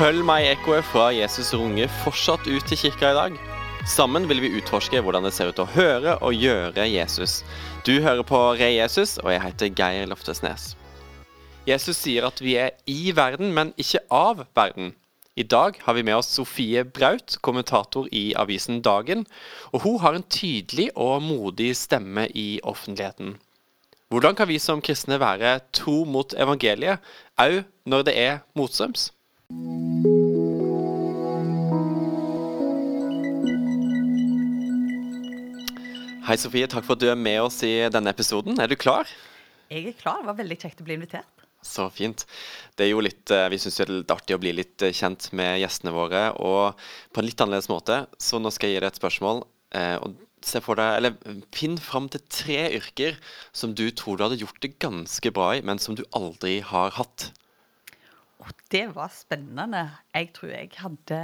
Følg meg ekkoet fra Jesus Runge fortsatt ut til kirka i dag. Sammen vil vi utforske hvordan det ser ut å høre og gjøre Jesus. Du hører på Re Jesus, og jeg heter Geir Loftesnes. Jesus sier at vi er i verden, men ikke av verden. I dag har vi med oss Sofie Braut, kommentator i avisen Dagen. Og hun har en tydelig og modig stemme i offentligheten. Hvordan kan vi som kristne være tro mot evangeliet, òg når det er motstrøms? Hei, Sofie. Takk for at du er med oss i denne episoden. Er du klar? Jeg er klar. Det var veldig kjekt å bli invitert. Så fint. Det er jo litt, eh, Vi syns det er litt artig å bli litt eh, kjent med gjestene våre, og på en litt annerledes måte. Så nå skal jeg gi deg et spørsmål. Eh, og se for deg, eller Finn fram til tre yrker som du tror du hadde gjort det ganske bra i, men som du aldri har hatt. Og det var spennende. Jeg tror jeg hadde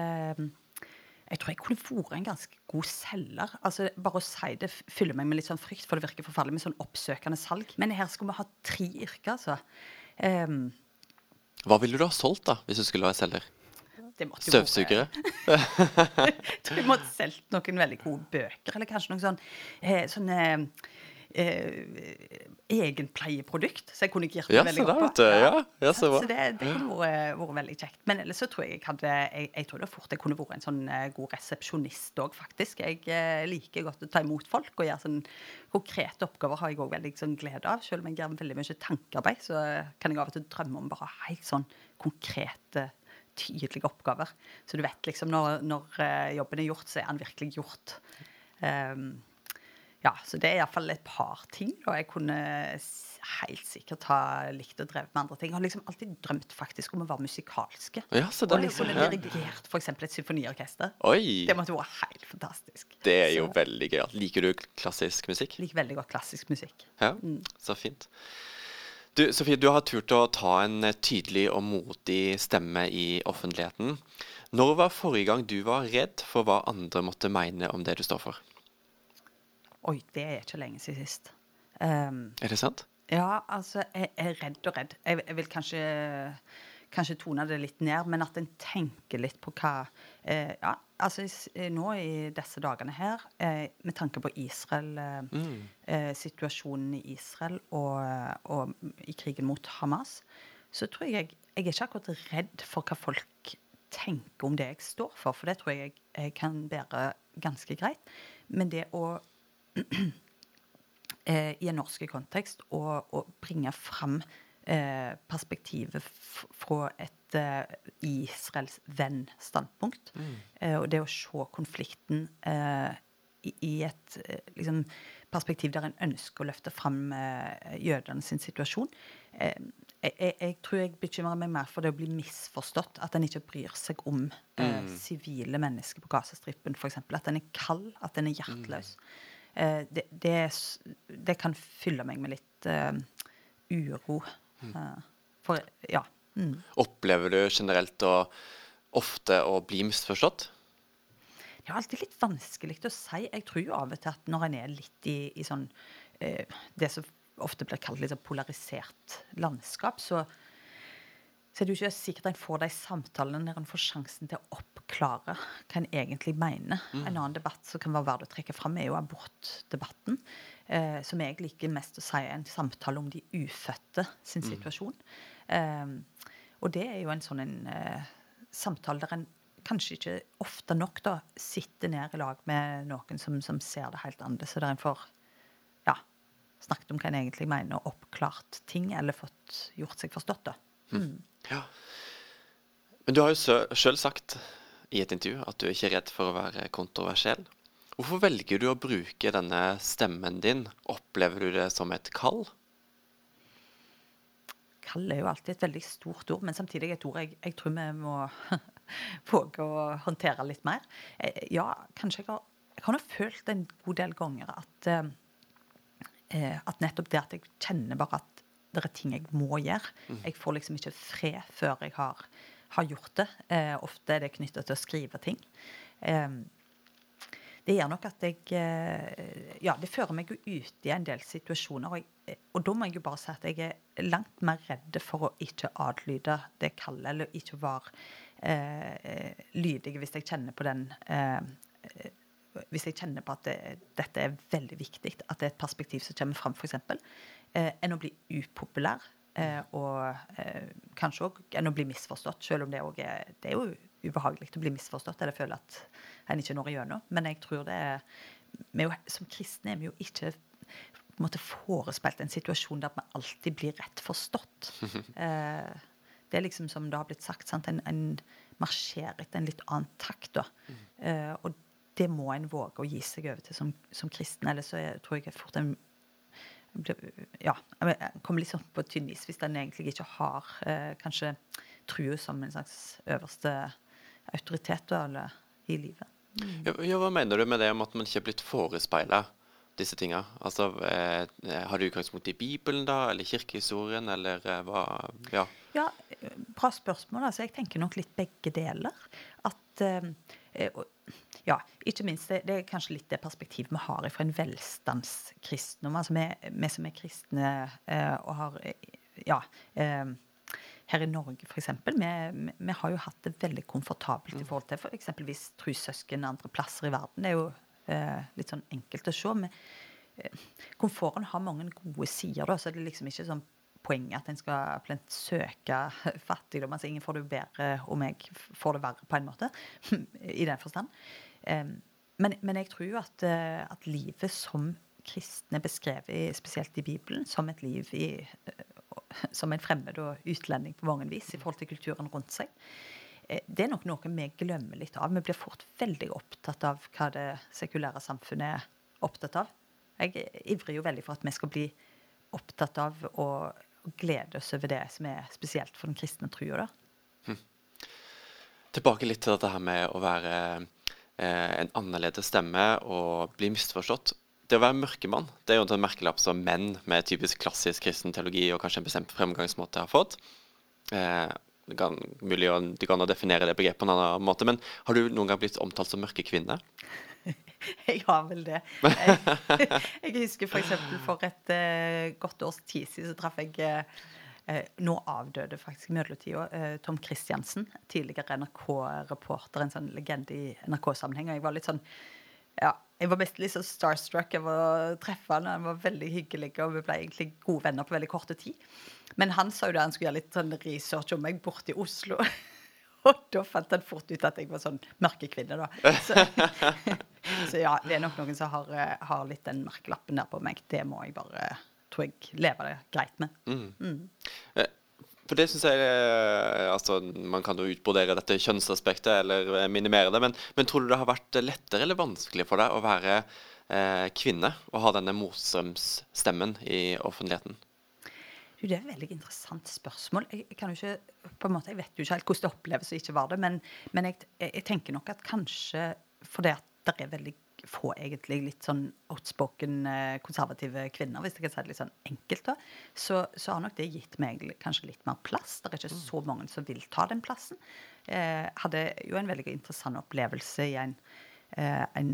Jeg tror jeg kunne vært en ganske god selger. Altså, Bare å si det fyller meg med litt sånn frykt, for det virker forferdelig med sånn oppsøkende salg. Men her skulle vi ha tre yrker, altså. Um, Hva ville du ha solgt, da, hvis du skulle være selger? Jeg Støvsugere? Du måtte solgt noen veldig gode bøker, eller kanskje noen sånn eh, sånne eh, egenpleieprodukt. Så jeg kunne girt meg Ja, veldig godt du. Ja, ja, så. Så det, det kunne vært, vært veldig kjekt. Men ellers så tror jeg jeg hadde Jeg, jeg tror det fort jeg kunne vært en sånn eh, god resepsjonist òg, faktisk. Jeg eh, liker godt å ta imot folk og gjøre sånn konkrete oppgaver har jeg òg veldig sånn glede av. Selv om jeg gjør veldig mye tankearbeid, så kan jeg av og til drømme om bare helt sånn konkrete tydelige oppgaver. Så du vet liksom når, når eh, jobben er gjort, så er den virkelig gjort. Um, ja, så det er iallfall et par ting. Og jeg kunne helt sikkert ha likt å dreve med andre ting. Jeg har liksom alltid drømt faktisk om å være musikalske. Ja, så se og liksom Ja. dirigert f.eks. et symfoniorkester. Oi! Det måtte vært helt fantastisk. Det er jo Så veldig gøy. Liker du klassisk musikk? liker veldig godt klassisk musikk. Ja, så fint. Du, Sofie, du har turt å ta en tydelig og modig stemme i offentligheten. Når var forrige gang du var redd for hva andre måtte mene om det du står for? Oi, det er ikke lenge siden sist. Um, Er det sant? Ja, altså, jeg er redd og redd. Jeg, jeg vil kanskje, kanskje tone det litt ned, men at en tenker litt på hva eh, Ja, altså nå i disse dagene her, eh, med tanke på Israel, eh, eh, situasjonen i Israel og, og i krigen mot Hamas, så tror jeg Jeg er ikke akkurat redd for hva folk tenker om det jeg står for, for det tror jeg jeg, jeg kan bære ganske greit. Men det å i en norsk kontekst å, å bringe fram eh, perspektivet fra et eh, Israels venn-standpunkt. Eh, og det å se konflikten eh, i, i et eh, liksom, perspektiv der en ønsker å løfte fram eh, jødene sin situasjon. Eh, jeg, jeg, tror jeg bekymrer meg mer for det å bli misforstått. At en ikke bryr seg om eh, sivile mennesker på Gazastripen, f.eks. At en er kald, at en er hjerteløs. Eh, det, det, er det kan fylle meg med litt eh, uro. Eh, for ja. Mm. Opplever du generelt å ofte å bli misforstått? Det er alltid litt vanskelig å si. Jeg tror jo av og til at når en er litt i, i sånn eh, Det som ofte blir kalt litt sånn polarisert landskap, så, så er det jo ikke sikkert en får de samtalene der en får sjansen til å oppklare hva en egentlig mener. En annen debatt som kan være verdt å trekke fram, er jo abortdebatten. Eh, som jeg liker mest å si er en samtale om de ufødte sin situasjon. Eh, og det er jo en sånn en, eh, samtale der en kanskje ikke ofte nok da, sitter ned i lag med noen som, som ser det helt annerledes, og der en får ja, snakket om hva en egentlig mener, og oppklart ting, eller fått gjort seg forstått. da. Ja. Men du har jo sjøl sagt i et intervju at du er ikke redd for å være kontroversiell. Hvorfor velger du å bruke denne stemmen din? Opplever du det som et kall? Kall er jo alltid et veldig stort ord, men samtidig et ord jeg, jeg tror vi må våge å håndtere litt mer. Eh, Ja, kanskje jeg har Jeg har nå følt en god del ganger at eh, eh, at nettopp det at jeg kjenner bare at det er ting jeg må gjøre. Jeg får liksom ikke fred før jeg har, har gjort det. Eh, ofte er det knytta til å skrive ting. Eh, det gjør nok at jeg eh, Ja, det fører meg jo ut i en del situasjoner. Og, jeg, og da må jeg jo bare si at jeg er langt mer redd for å ikke adlyde det kallet, eller ikke være eh, lydig hvis jeg kjenner på den eh, Hvis jeg kjenner på at det, dette er veldig viktig, at det er et perspektiv som kommer fram, f.eks., eh, enn å bli upopulær. Eh, og eh, kanskje òg enn å bli misforstått, selv om det òg er Det er jo ubehagelig å bli misforstått eller føle at en ikke når igjennom. Men jeg tror det er jo, Som kristne er vi jo ikke på en måte forespeilt en situasjon der vi alltid blir rett forstått. Eh, det er liksom som det har blitt sagt, sant? En, en marsjerer etter en litt annen takt. da. Eh, og det må en våge å gi seg over til som, som kristen, ellers så er, tror jeg fort en ja, jeg kommer litt sånn på tynn is hvis den egentlig ikke har eh, kanskje trua som en slags øverste autoritet eller, i livet. Mm. Ja, hva mener du med det om at man ikke er blitt forespeila disse tinga? Altså, eh, har du utgangspunkt i Bibelen, da, eller kirkehistorien, eller eh, hva Ja. ja bra spørsmål. Altså, jeg tenker nok litt begge deler. At eh, ja, ikke minst, det, det, er kanskje litt det perspektivet vi har fra en velstandskristendom. Altså vi, vi, som er kristne eh, og har Ja. Eh, her i Norge, f.eks. Vi, vi har jo hatt det veldig komfortabelt i mm. forhold til for eksempelvis trussøsken andre plasser i verden. Det er jo eh, litt sånn enkelt å se. Men eh, komforten har mange gode sider, da, så det er liksom ikke sånn poenget at en skal plent søke fattigdom. Altså ingen får det bedre om jeg får det verre, på en måte. I den forstand. Men, men jeg tror at, eh, at, livet som kristne beskrevet, spesielt i Bibelen, som et liv i, eh, som en fremmed og utlending på mange vis i forhold til kulturen rundt seg. Eh, det er nok noe vi glemmer litt av. Vi blir fort veldig opptatt av hva det sekulære samfunnet er opptatt av. Jeg ivrer jo veldig for at vi skal bli opptatt av å glede oss over det som er spesielt for den kristne trua. Hm. Tilbake litt til dette her med å være en annerledes stemme og bli misforstått. Det å være mørkemann det er jo en merkelapp som menn med typisk klassisk kristen teologi og kanskje en bestemt fremgangsmåte har fått. Eh, det kan, mulig å, det kan definere det begrepet på en annen måte, men har du noen gang blitt omtalt som mørke kvinne? Jeg har vel det. Jeg, jeg husker f.eks. For, for et uh, godt års tid siden så traff jeg uh, nå avdøde faktisk i midlertida uh, Tom Christiansen. Tidligere NRK-reporter, en sånn legende i NRK-sammenheng. Og jeg var litt sånn ja, jeg var mest litt sånn starstruck av å treffe han. Han var veldig hyggelig, og vi ble egentlig gode venner på veldig korte tid. Men han sa jo da han skulle gjøre litt sånn research om meg borte i Oslo. Og da fant han fort ut at jeg var sånn mørkekvinne, da. Så, så, ja, det er nok noen som har, eh, har, litt den merkelappen der på meg. Det må jeg bare, tror jeg, leve det greit med. Mm. Mm. Eh, for det syns jeg eh, altså, Man kan jo utbrodere dette kjønnsaspektet eller minimere det, men, men, tror du det har vært lettere eller vanskelig for deg å være eh, kvinne og ha denne motstrømsstemmen i offentligheten? det er et veldig interessant spørsmål. Jeg, jeg, ikke, på en måte, jeg vet jo ikke helt hvordan det oppleves å ikke være det, men, men jeg, jeg, tenker nok at kanskje fordi at det er veldig få egentlig litt sånn outspoken eh, konservative kvinner, hvis jeg kan si det litt sånn enkelt, da, så, så har nok det gitt meg kanskje litt mer plass. Det er ikke så mange som vil ta den plassen. Jeg eh, hadde jo en veldig interessant opplevelse i en, eh, en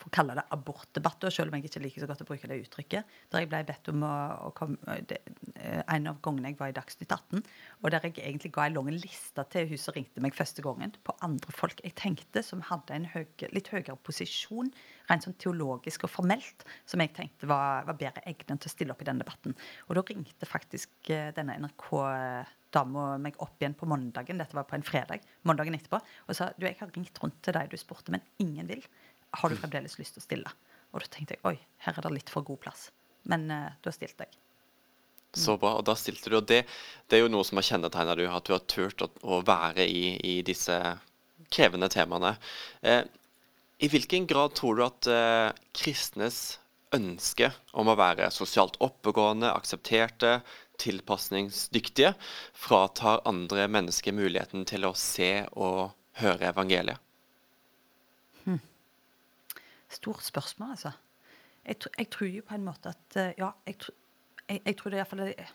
for å kalle det abortdebatter, selv om jeg ikke liker så godt å bruke det uttrykket. Der jeg ble bedt om å, å komme det, eh, En av gangene jeg var i Dagsnytt 18, og der jeg egentlig ga en lang liste til hun som ringte meg første gangen, på andre folk jeg tenkte som hadde en høy, litt høyere posisjon, rent sånn teologisk og formelt, som jeg tenkte var, var bedre egnet til å stille opp i den debatten. Og da ringte faktisk eh, denne NRK-dama meg opp igjen på mandagen, dette var på en fredag, mandagen etterpå, og sa du, jeg har ringt rundt til deg du spurte, men ingen vil har du fremdeles lyst til å stille? Og da tenkte jeg oi, her er det litt for god plass. Men uh, da stilte jeg. Mm. Så bra. Og da stilte du. Og det, det er jo noe som har kjennetegna du, at du har turt å, å være i, i, disse krevende temaene. Eh, I hvilken grad tror du at eh, kristnes ønske om å være sosialt oppegående, aksepterte, tilpasningsdyktige, fratar andre mennesker muligheten til å se og høre evangeliet? Stort spørsmål, altså. Jeg, jeg, tror jo på en måte at eh, Ja, jeg, jeg, jeg tror det iallfall er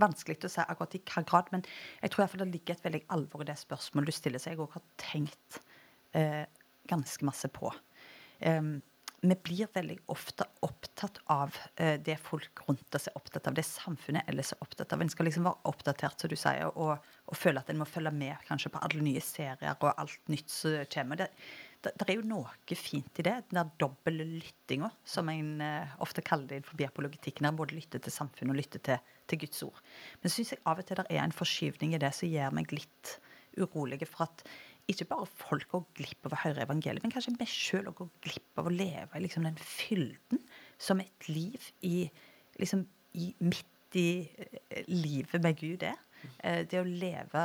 vanskelig å si akkurat i hvilken grad, men jeg tror iallfall det ligger et veldig alvor i det spørsmålet du stiller, som jeg òg har tenkt eh, ganske masse på. Um, vi blir veldig ofte opptatt av eh, det folk rundt oss er opptatt av, det samfunnet ellers er opptatt av. En skal liksom være oppdatert, som du sier, og, og føle at en må følge med kanskje på alle nye serier og alt nytt som kommer. Det, det, er jo noe fint i det, den der dobbel lyttinga, som en eh, ofte kaller det innenfor apologitikken. Der både lytter til samfunnet og lytter til, til Guds ord. Men syns jeg av og til det er en forskyvning i det som gjør meg litt urolig for at ikke bare folk går glipp av å høre evangeliet, men kanskje vi sjøl går glipp av å leve i liksom den fylden som et liv i, liksom, i midt i eh, livet med Gud er. Eh, det å leve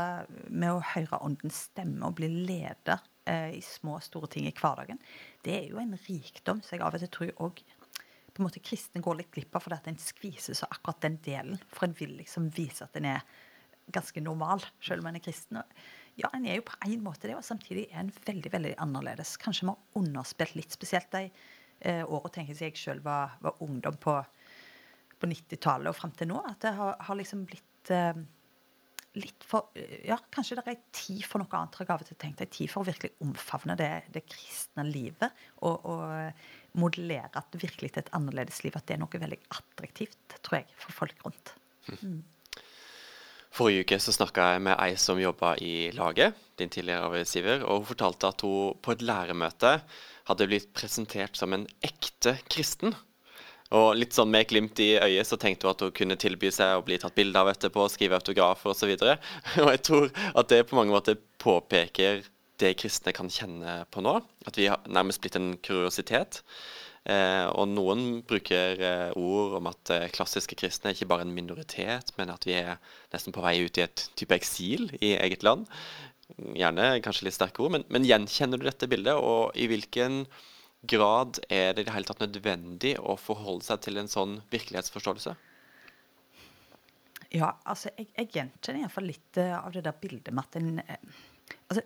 med å høre Åndens stemme og bli leda eh, i små og store ting i hverdagen, det er jo en rikdom så jeg av og til tror òg på en måte kristne går litt glipp av fordi at en skviser så akkurat den delen. For en vil liksom vise at en er ganske normal, selv om en er kristen. Ja, en er jo på en måte det, og samtidig er en veldig veldig annerledes. Kanskje vi har underspilt litt, spesielt de eh, åra tenker jeg sjøl var, var, ungdom på, på 90-tallet og fram til nå. At det har, har liksom blitt eh, litt for Ja, kanskje det er tid for noe annet. Jeg har til tenkt en tid for å virkelig omfavne det, det kristne livet. Og, og modellere at det virkelig er et annerledes liv. At det er noe veldig attraktivt, tror jeg, for folk rundt. Mm. Forrige uke så snakka jeg med ei som jobba i laget, din tidligere arbeidsgiver, og hun fortalte at hun på et læremøte hadde blitt presentert som en ekte kristen. Og litt sånn med glimt i øyet så tenkte hun at hun kunne tilby seg å bli tatt bilde av etterpå, skrive autografer osv. Og, så og jeg tror at det på mange måter påpeker det kristne kan kjenne på nå. At vi har nærmest blitt en kuriositet. Eh, og noen bruker eh, ord om at eh, klassiske kristne er ikke bare en minoritet, men at vi er nesten på vei ut i et type eksil i eget land. Gjerne kanskje litt sterke ord, men, men gjenkjenner du dette bildet? Og i hvilken grad er det i det hele tatt nødvendig å forholde seg til en sånn virkelighetsforståelse? Ja, altså jeg, jeg gjenkjenner iallfall litt uh, av det der bildet med at en uh, Altså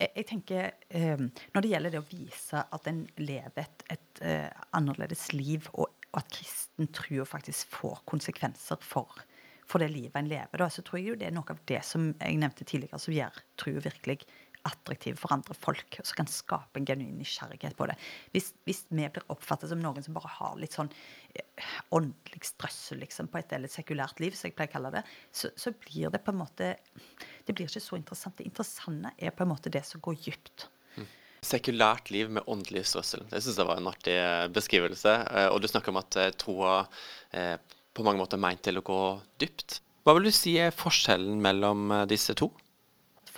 jeg, tenker eh, Når det gjelder det å vise at en lever et, et eh, annerledes liv, og, og, at kristen tro faktisk får konsekvenser for, for det livet en lever, da, så tror jeg jo det er noe av det som jeg nevnte tidligere, som gjør tro virkelig attraktiv for andre folk, og som kan skape en genuin nysgjerrighet på det. Hvis, hvis, vi blir oppfattet som noen som bare har litt sånn eh, åndelig strøssel liksom, på et eller sekulært liv, som jeg pleier å kalle det, så, så, blir det på en måte Det blir ikke så interessant. Det interessante er på en måte det som går dypt. Mm. Sekulært liv med åndelig strøssel. Det syns jeg var en artig eh, beskrivelse. Eh, og du snakker om at troa på mange måter er meint til å gå dypt. Hva vil du si er forskjellen mellom disse to?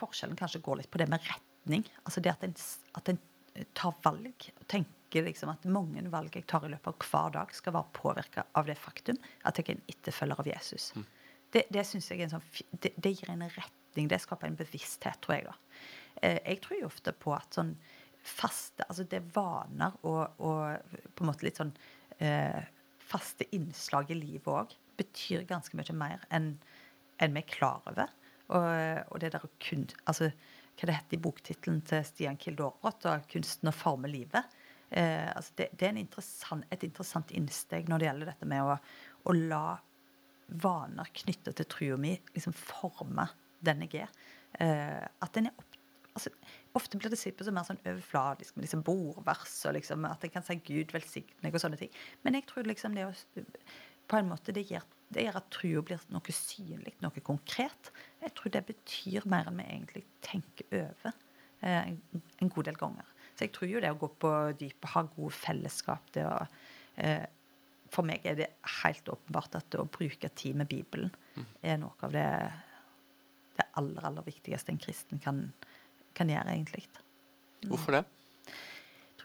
Forskjellen kanskje går litt på det med retning. Altså det at en, at en tar valg. og tenker liksom at mange valg jeg tar i løpet av hver dag, skal være påvirka av det faktum at jeg er en etterfølger av Jesus. Mm. Det, det jeg en sånn, det, det, gir en retning. Det skaper en bevissthet, tror jeg. da. Eh, jeg tror jo ofte på at sånn faste Altså det er vaner og, og, på en måte litt sånn eh, faste innslag i livet òg betyr ganske mye mer enn en vi er klar over. Og, og det der kun, altså, Hva det heter i boktittelen til Stian Kilde Aarebrot, 'Kunsten å forme livet'. Eh, altså det, det, er interessant, et interessant innsteg når det gjelder dette med å, å la vaner knyttet til trua mi liksom forme den jeg er. Eh, at den er opp, altså, Ofte blir på som mer sånn overfladisk med liksom bordvers og liksom, at en kan si 'Gud velsigne og sånne ting. Men jeg tror liksom det å på en måte det gjør, det gjør at trua blir noe synlig, noe konkret. Jeg tror det betyr mer enn vi egentlig tenker over eh, en, god del ganger. Så jeg tror jo det å gå på dypet, ha gode fellesskap det å, eh, For meg er det helt åpenbart at å bruke tid med Bibelen mm. er noe av det, det aller, aller viktigste en kristen kan, kan gjøre, egentlig. Hvorfor det?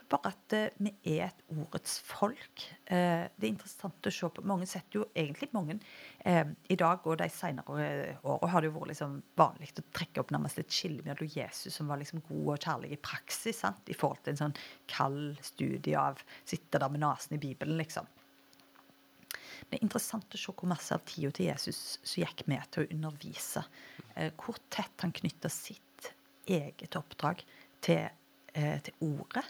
Bare at uh, vi er et ordets folk. Uh, det er interessant å se på. Mange setter jo egentlig mange uh, I dag og de senere åra har det jo vært liksom vanlig å trekke opp nærmest et skille mellom Jesus, som var liksom god og kjærlig i praksis, sant? i forhold til en sånn kald studie av sitte der med nesen i Bibelen, liksom. Det er interessant å se hvor masse av tida til Jesus som gikk med til å undervise. hvor tett han knytta sitt eget oppdrag til, til ordet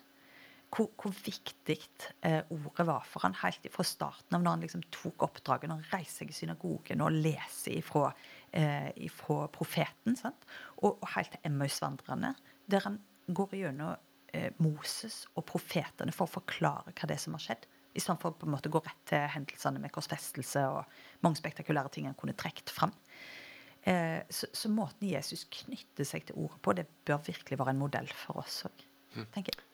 hvor, hvor viktig eh, ordet var for han helt fra starten av når han liksom tok oppdraget, når han reiser seg i synagogen og leser ifra, eh, ifra profeten. Og, og, helt til Emmausvandrerne, der han går gjennom eh, Moses og profetene for å forklare hva det er som har skjedd. Istedenfor å på en måte gå rett til hendelsene med korsfestelse og mange spektakulære ting han kunne trukket fram. Eh, så, så, måten Jesus knytter seg til ordet på, det bør virkelig være en modell for oss òg, tenker jeg.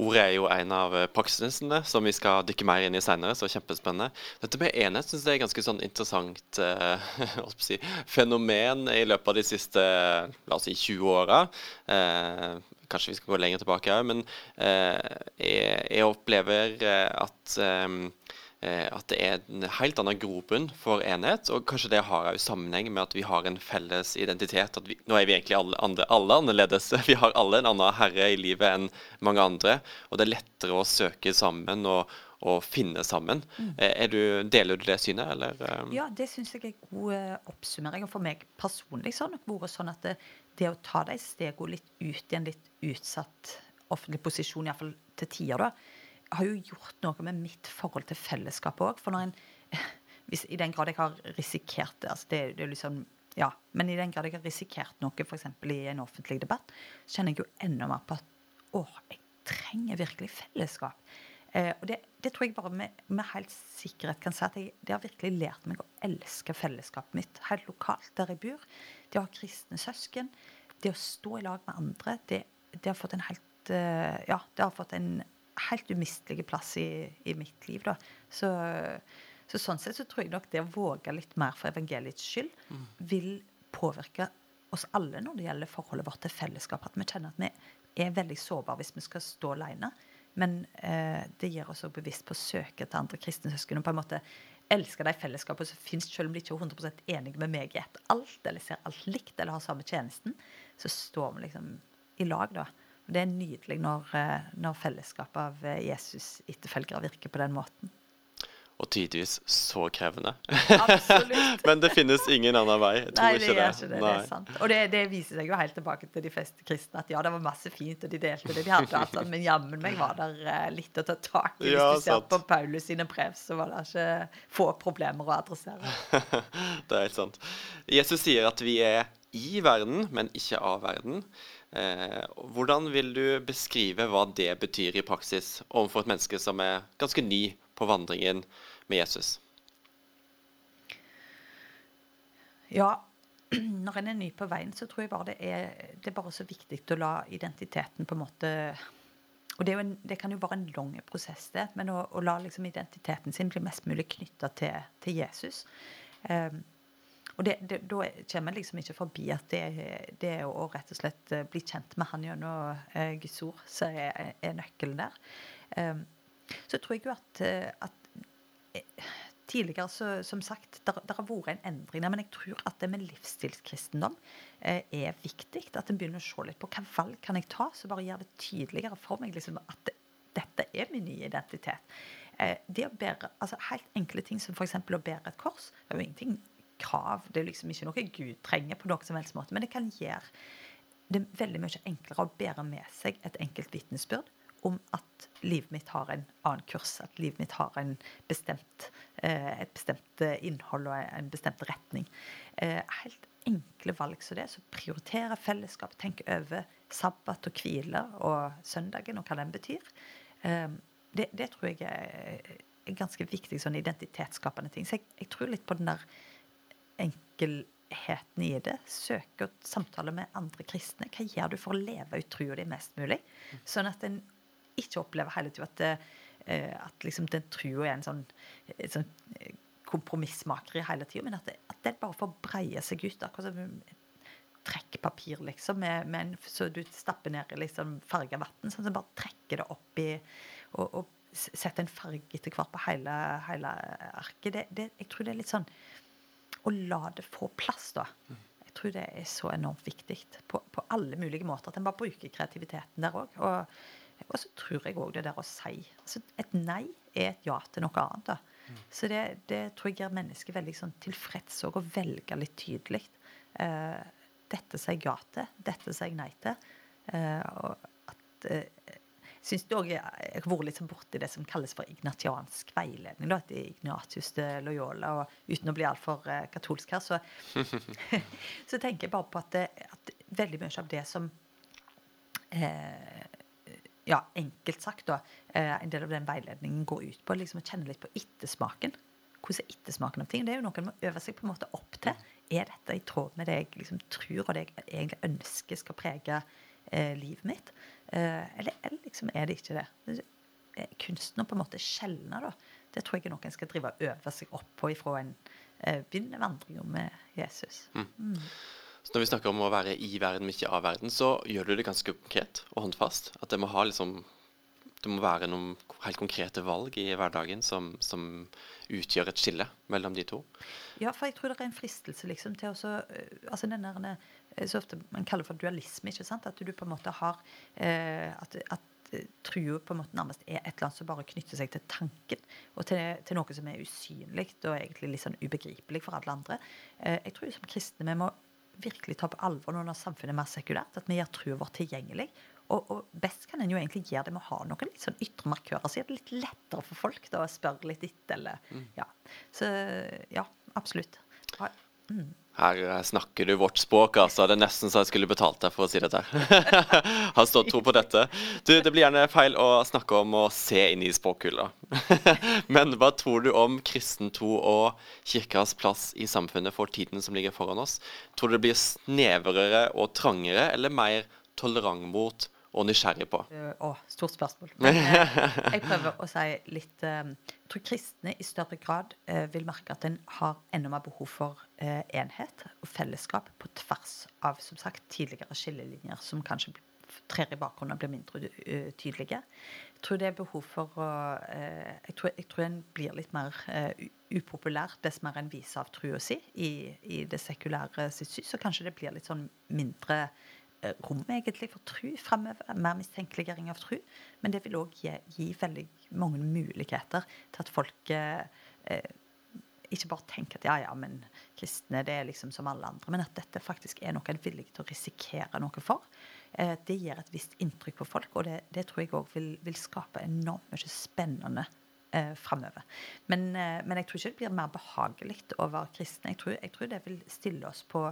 Ordet er jo en av eh, praksisene som vi skal dykke mer inn i senere, så kjempespennende. Dette med enhet syns jeg er ganske sånn interessant eh, si, fenomen i løpet av de siste la oss si 20 åra. Eh, kanskje vi skal gå lenger tilbake òg, men eh, jeg, jeg, opplever eh, at eh, Eh, at det er en helt annen grobunn for enhet. Og kanskje det har jo sammenheng med at vi har en felles identitet. Vi, nå er vi egentlig alle, andre, alle, annerledes. Vi har alle en annen herre i livet enn mange andre. Og det er lettere å søke sammen og, og finne sammen. Mm. Eh, du, deler du det synet, eller? Eh? Ja, det syns jeg er god oppsummering. Og for meg personlig så har det vært sånn at det, det å ta de stegene litt ut i en litt utsatt offentlig posisjon, iallfall til tider, da har jo gjort noe med mitt forhold til fellesskapet òg. For når en hvis, I den grad jeg har risikert det, altså det, det liksom ja, Men i den grad jeg har risikert noe f.eks. i en offentlig debatt, så kjenner jeg jo enda mer på at å, jeg trenger virkelig fellesskap. Eh, og det, det, tror jeg bare med, med, helt sikkerhet kan si at jeg, det har virkelig lært meg å elske fellesskapet mitt helt lokalt der jeg bor. Det å ha kristne søsken, det å stå i lag med andre, det, det har fått en helt uh, Ja, det har fått en helt umistelig plass i, i mitt liv. Da. Så, så, sånn sett så tror jeg nok det å våge litt mer for evangeliets skyld mm. vil påvirke oss alle når det gjelder forholdet vårt til fellesskap. At vi kjenner at vi er veldig sårbare hvis vi skal stå alene. Men eh, det gir oss òg bevisst på å søke til andre kristne søsken og på en måte elske de fellesskapene som finnes, selv om de ikke er 100 enige med meg i ett alt, eller ser alt likt, eller har samme tjenesten, så står vi liksom i lag, da. Og det er nydelig når, eh, når fellesskapet av eh, Jesus-etterfølgere virker på den måten. Og tidvis så krevende. Absolutt. Men det finnes ingen annen vei. Jeg tror Nei, det ikke det. Ikke det. det er sant. Og det, det, viser seg jo helt tilbake til de fleste kristne at ja, det var masse fint, og de delte det de hadde, altså, men jammen meg var der uh, litt å ta tak i. Hvis ja, du ser sant. på Paulus sine brev, så var det ikke få problemer å adressere. det er helt sant. Jesus sier at vi er i verden, men ikke av verden. Eh, hvordan vil du beskrive hva det betyr i praksis overfor et menneske som er ganske ny på vandringen med Jesus? Ja, når en er ny på veien, så tror jeg bare det er, det er bare så viktig å la identiteten på en måte og det, en, det kan jo være en lang prosess, det, men å, å la liksom identiteten sin bli mest mulig knytta til, til, Jesus. Um, og det, det, da kommer en liksom ikke forbi at det, det å rett og slett eh, bli kjent med han gjennom eh, Guds så er, er nøkkelen der. Um, så tror jeg jo at, eh, at eh, tidligere, så, som sagt, der, har vært en endring der. Men jeg tror at det med livsstilskristendom eh, er viktig. At en begynner å se litt på hva valg kan jeg ta, så bare gjør det tydeligere for meg liksom, at det, dette er min nye identitet. Eh, det å bære, altså Helt enkle ting som f.eks. å bære et kors. Det er jo ingenting krav. Det er liksom ikke noe Gud trenger på noen som helst måte. Men det kan gjøre det veldig mye enklere å bære med seg et enkelt vitnesbyrd om at livet mitt har en annen kurs, at livet mitt har bestemt, eh, et bestemt eh, innhold og en bestemt retning. Eh, helt enkle valg som det, så prioritere fellesskap, Tenk over sabbat og hvile og søndagen og hva den betyr. Det, det tror jeg er ganske viktig sånn identitetsskapende ting. Så jeg, jeg tror litt på den der enkelheten i det. Søke og samtale med andre kristne. Hva gjør du for å leve ut trua di mest mulig? Sånn at en ikke opplever hele tida at, uh, at liksom den trua er en sånn, sånn eh, kompromissmakeri hele tida, men at det, at den bare får breie seg ut. Akkurat som trekkpapir, liksom, med, med en, så du stapper ned i liksom, farga vann. Sånn som bare trekker det opp i og, og setter en farge etter hvert på hele, hele arket. Det, det, jeg tror det er litt sånn og la det få plass, da. Jeg tror det er så enormt viktig på, på alle mulige måter. At en bare bruker kreativiteten der òg. Og, og, så tror jeg òg det der å si altså Et nei er et ja til noe annet. da. Så det, det, tror jeg gjør mennesket veldig sånn tilfreds òg, å velge litt tydelig. Eh, dette sier jeg ja til, dette sier jeg nei til. Eh, og at eh, syns du òg jeg har vært litt sånn borti det som kalles for ignatiansk veiledning. da, etter Ignatius de Loyola, og Uten å bli altfor uh, katolsk her, så, så tenker jeg bare på at, det, at veldig mye av det som eh, ja, enkelt sagt, da, eh, en del av den veiledningen går ut på liksom, å kjenne litt på ettersmaken. Hvordan er ettersmaken av ting? Det er jo noe man må øve seg på en måte opp til. Er dette i tråd med det jeg liksom tror og det jeg egentlig ønsker skal prege eh, livet mitt? Eh, eller, eller liksom er det ikke det? Kunstner på en måte skjelner, da, det tror jeg ikke noen skal drive og øve seg opp på ifra en eh, begynner vandringa med Jesus. Mm. Mm. Så når vi snakker om å være i verden, men ikke av verden, så gjør du det ganske konkret og håndfast. At det må ha liksom det må være noen helt konkrete valg i hverdagen som, som, utgjør et skille mellom de to. Ja, for jeg tror det er en fristelse liksom til å eh, altså den der, eh, så ofte man kaller for dualisme. ikke sant? At du på en måte har eh, at, at eh, trua på en måte nærmest er et eller annet som bare knytter seg til tanken, og til, til noe som er usynlig og egentlig litt sånn ubegripelig for alle andre. Eh, jeg tror som kristne vi må virkelig ta på alvor når samfunnet er mer sekulært, at vi gjør trua vår tilgjengelig. Og, og, best kan en jo egentlig gjøre det med å ha noen litt sånn ytre markører, så gjør det litt lettere for folk da, å spørre litt etter. Eller, mm. ja. Så ja, absolutt. Ja. Mm. Her eh, snakker du vårt språk, altså. Det er nesten så jeg skulle betalt deg for å si dette. Har stått tro på dette. Du, det blir gjerne feil å snakke om å se inn i språkhylla. Men hva tror du om kristen tro og kirkas plass i samfunnet for tiden som ligger foran oss? Tror du det blir snevrere og trangere, eller mer tolerant mot og nysgjerrig på? Uh, å, stort spørsmål. Jeg prøver å si litt Jeg tror kristne i større grad vil merke at en har enda mer behov for enhet og fellesskap på tvers av som sagt, tidligere skillelinjer som kanskje trer i bakgrunnen og blir mindre tydelige. Jeg tror det er behov for å jeg tror, jeg, tror, en blir litt mer upopulær dess mer en viser av trua si i, i det sekulære sitt syn. Så kanskje det blir litt sånn mindre rom egentlig for tru fremover. Mer mistenkeliggjøring av tru. Men det vil òg gi, gi, veldig mange muligheter til at folk eh, eh, ikke bare tenker at ja, ja, men kristne det er liksom som alle andre. Men at dette faktisk er noe en er villig til å risikere noe for. Eh, det gir et visst inntrykk på folk, og det, det tror jeg òg vil, vil, skape enormt mye spennende eh, framover. Men, eh, men, jeg tror ikke det blir mer behagelig å være kristen. Jeg jeg tror det vil stille oss på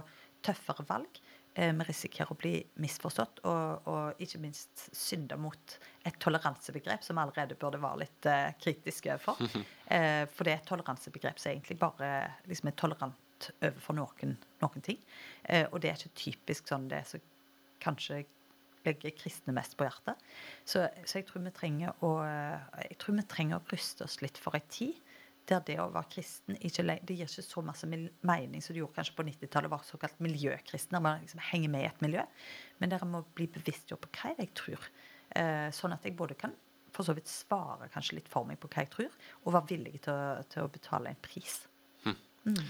tøffere valg. Eh, vi risikerer å bli misforstått og, og, ikke minst synde mot et toleransebegrep som allerede burde være litt uh, kritiske for. Uh, for det er et toleransebegrep som egentlig bare liksom, er tolerant overfor noen, noen ting. Uh, og det er ikke typisk sånn det som kanskje legger kristne mest på hjertet. Så, så jeg, tror å, jeg, tror vi trenger å ruste oss litt for ei tid der det å være kristen ikke, det gir ikke så masse mening som det gjorde kanskje på 90-tallet, å være såkalt miljøkristen, der man liksom henger med i et miljø. Men der må bli bevisstgjort på hva jeg tror. Eh, sånn at jeg både kan for så vidt svare kanskje litt for meg på hva jeg tror, og være villig til å, til å betale en pris. Hm. Mm.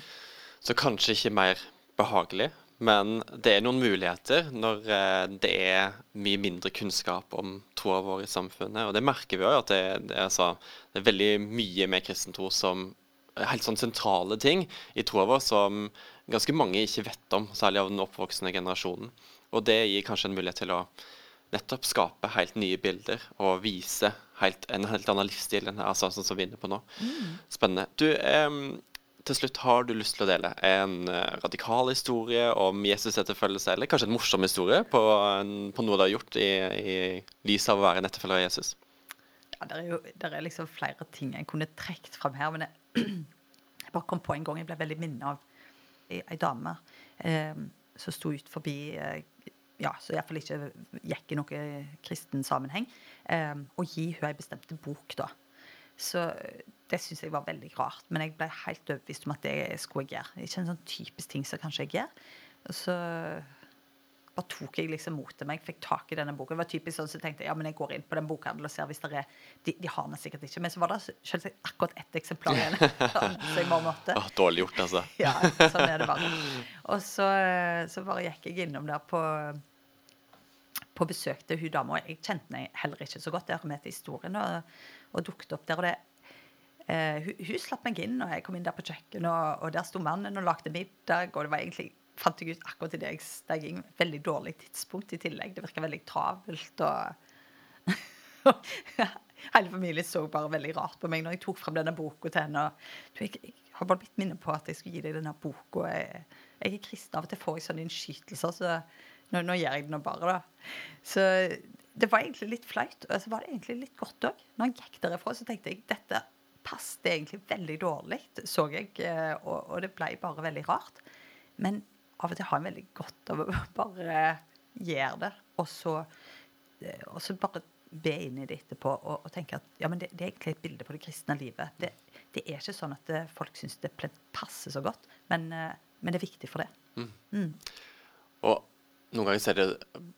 Så kanskje ikke mer behagelig, men det er noen muligheter når eh, det er mye mindre kunnskap om troa vår i samfunnet. Og det merker vi òg, at det, det, altså, det, er veldig mye med kristen tro som helt sånn sentrale ting i troa vår som ganske mange ikke vet om, særlig av den oppvoksende generasjonen. Og det gir kanskje en mulighet til å nettopp skape helt nye bilder og vise helt, en helt annen livsstil enn altså, sånn som vi er inne på nå. Mm. Spennende. Du, eh, til slutt har du lyst til å dele en eh, radikal historie om Jesus etterfølgelse, eller kanskje en morsom historie på, på noe du har gjort i, i lys av å være en etterfølger av Jesus? Ja, det er jo der er liksom flere ting jeg kunne trukket fram her. Men jeg, jeg, bare kom på en gang jeg ble veldig minnet av ei dame eh, som sto ut forbi eh, ja, så iallfall ikke gikk i noe kristen sammenheng, eh, og gi hun ei bestemt bok, da. Så det syns jeg var veldig rart. Men jeg ble helt overbevist om at det skulle jeg gjøre. Ikke en sånn typisk ting som kanskje jeg gjør. Og så bare tok jeg liksom mot til meg. Fikk tak i denne boka. Det var typisk sånn så jeg tenkte ja, men jeg går inn på den bokhandelen og ser hvis det er De, de har den sikkert ikke. Men så var det selvsagt akkurat ett eksemplar igjen. så jeg bare måtte. Oh, dårlig gjort, altså. ja, sånn er det bare. Og så, så bare gikk jeg innom der på på besøk til hun dama. Jeg kjente henne heller ikke så godt. Har med til historien og, og dukket opp der. og det Uh, hun, hun, slapp meg inn, og jeg kom inn der på kjøkkenet, og, og der sto mannen og lagde middag. Og det var egentlig, fant jeg ut akkurat idet jeg steg inn, veldig dårlig tidspunkt i tillegg. Det virka veldig travelt. og Hele familien så bare veldig rart på meg når jeg tok frem denne boka til henne. Du, jeg, jeg, har bare blitt minnet på at jeg skulle gi deg denne boka. Jeg, jeg er kristen. Av og til får jeg sånne innskytelser, så nå, nå gjør jeg det nå bare, da. Så det var egentlig litt flaut, og så var det egentlig litt godt òg. Når jeg gikk derifra, så tenkte jeg dette passet egentlig veldig dårlig, så jeg, eh, og, og, det ble bare veldig rart. Men av og til har jeg veldig godt av å bare gjøre det, og så, eh, og så bare be inn i det etterpå og, og tenke at ja, men det, det, er egentlig et bilde på det kristne livet. Det, det er ikke sånn at eh, folk syns det passer så godt, men, men, det er viktig for det. Mm. Mm. Og noen ganger så er det,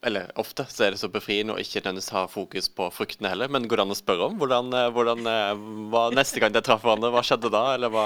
eller ofte så er det så befriende å ikke nødvendigvis ha fokus på fruktene heller. Men går det an å spørre om hvordan, eh, hvordan eh, hva, neste gang dere traff hverandre, hva skjedde da? Eller hva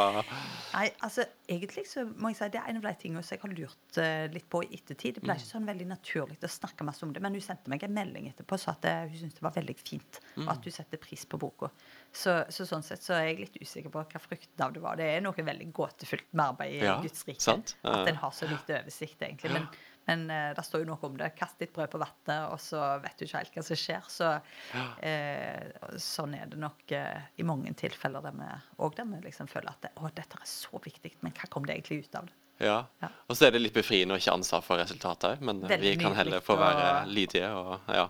Nei, altså egentlig så må jeg si det er en av de tingene som jeg har lurt uh, litt på i ettertid. Det ble mm. ikke sånn veldig naturlig å snakke masse om det, men hun sendte meg en melding etterpå og sa at hun syntes det var veldig fint, mm. og at hun setter pris på boka. Så, så, sånn sett så er jeg litt usikker på hva frukten av det var. Det er noe veldig gåtefullt med arbeid i ja, Guds rike. At en har så lite oversikt, egentlig. Men, men eh, det står jo noe om det. Kast litt brød på vannet, og så vet du ikke helt hva som skjer. Så uh, sånn er det nok eh, i mange tilfeller der vi der vi liksom føler at det, å, dette er så viktig, men hva kom det egentlig ut av det? Ja. ja. Og så er det litt befriende å ikke ha ansvar for resultatet òg, men Veldig vi kan heller få være og... lydige og ja.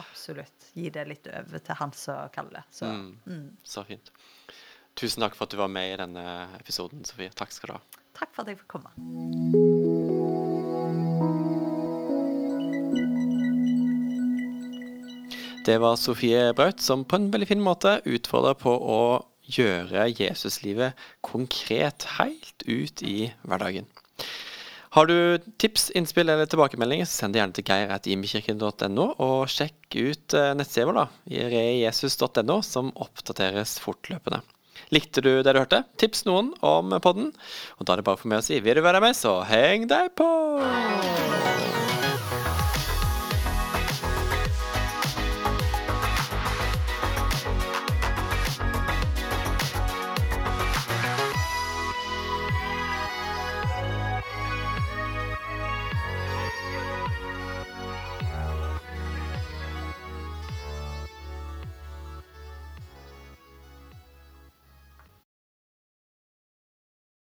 Absolutt. Gi det litt over til Hans og Kalle. Så, mm. Mm. så fint. Tusen takk for at du var med i denne episoden, Sofie. Takk skal du ha. Takk for at jeg fikk komme. Det var Sofie Braut som på en veldig fin måte utfordra på å gjøre Jesuslivet konkret helt ut i hverdagen. Har du tips, innspill eller tilbakemeldinger, så send det gjerne til geir.imekirken.no, og sjekk ut eh, nettsida vår, rejesus.no, som oppdateres fortløpende. Likte du det du hørte? Tips noen om podden. Og da er det bare for meg å si vil du være med, så heng deg på!